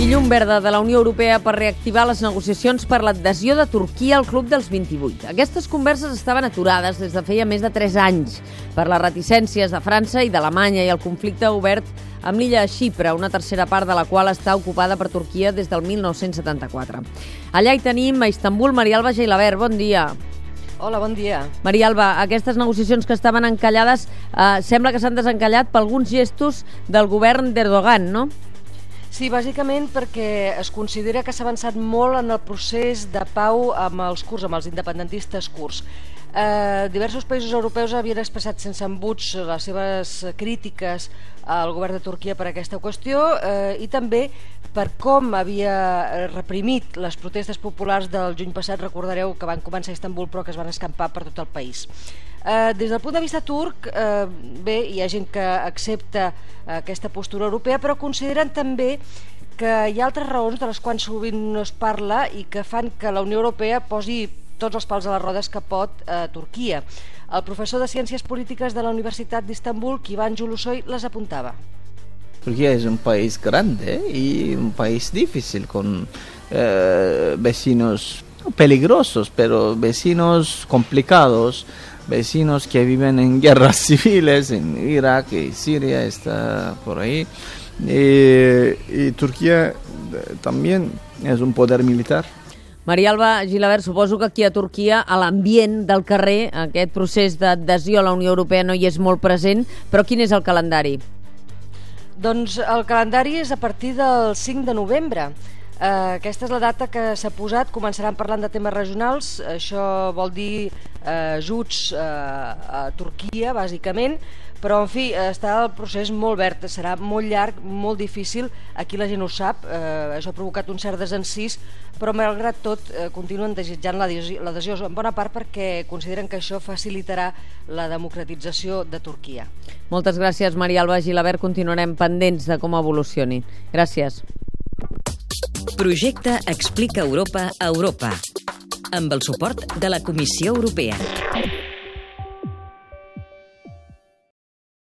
I llum verda de la Unió Europea per reactivar les negociacions per l'adhesió de Turquia al Club dels 28. Aquestes converses estaven aturades des de feia més de 3 anys per les reticències de França i d'Alemanya i el conflicte obert amb l'illa de Xipre, una tercera part de la qual està ocupada per Turquia des del 1974. Allà hi tenim a Istanbul Marialba Geilaber. Bon dia. Hola, bon dia. Maria Alba, aquestes negociacions que estaven encallades eh, sembla que s'han desencallat per alguns gestos del govern d'Erdogan, no? Sí, bàsicament perquè es considera que s'ha avançat molt en el procés de pau amb els kurds, amb els independentistes kurds. Eh, diversos països europeus havien expressat sense embuts les seves crítiques al govern de Turquia per aquesta qüestió eh, i també per com havia reprimit les protestes populars del juny passat, recordareu que van començar a Istanbul però que es van escampar per tot el país. Eh, des del punt de vista turc, eh, bé, hi ha gent que accepta eh, aquesta postura europea, però consideren també que hi ha altres raons de les quals sovint no es parla i que fan que la Unió Europea posi tots els pals a les rodes que pot eh, Turquia. El professor de Ciències Polítiques de la Universitat d'Istanbul, Kivan Julusoy, les apuntava. Turquía es un país grande y un país difícil con eh, vecinos peligrosos, pero vecinos complicados vecinos que viven en guerras civiles en Irak y Siria, está por ahí. Y, y Turquía eh, también es un poder militar. Maria Alba Gilabert, suposo que aquí a Turquia, a l'ambient del carrer, aquest procés d'adhesió a la Unió Europea no hi és molt present, però quin és el calendari? Doncs el calendari és a partir del 5 de novembre. Eh, aquesta és la data que s'ha posat, començaran parlant de temes regionals, això vol dir eh, ajuts eh, a Turquia, bàsicament, però en fi, està el procés molt verd, serà molt llarg, molt difícil, aquí la gent ho sap, eh, això ha provocat un cert desencís, però malgrat tot eh, continuen desitjant l'adhesió en bona part perquè consideren que això facilitarà la democratització de Turquia. Moltes gràcies, Maria Alba Gilabert, continuarem pendents de com evolucioni. Gràcies. Projecte Explica Europa a Europa amb el suport de la Comissió Europea.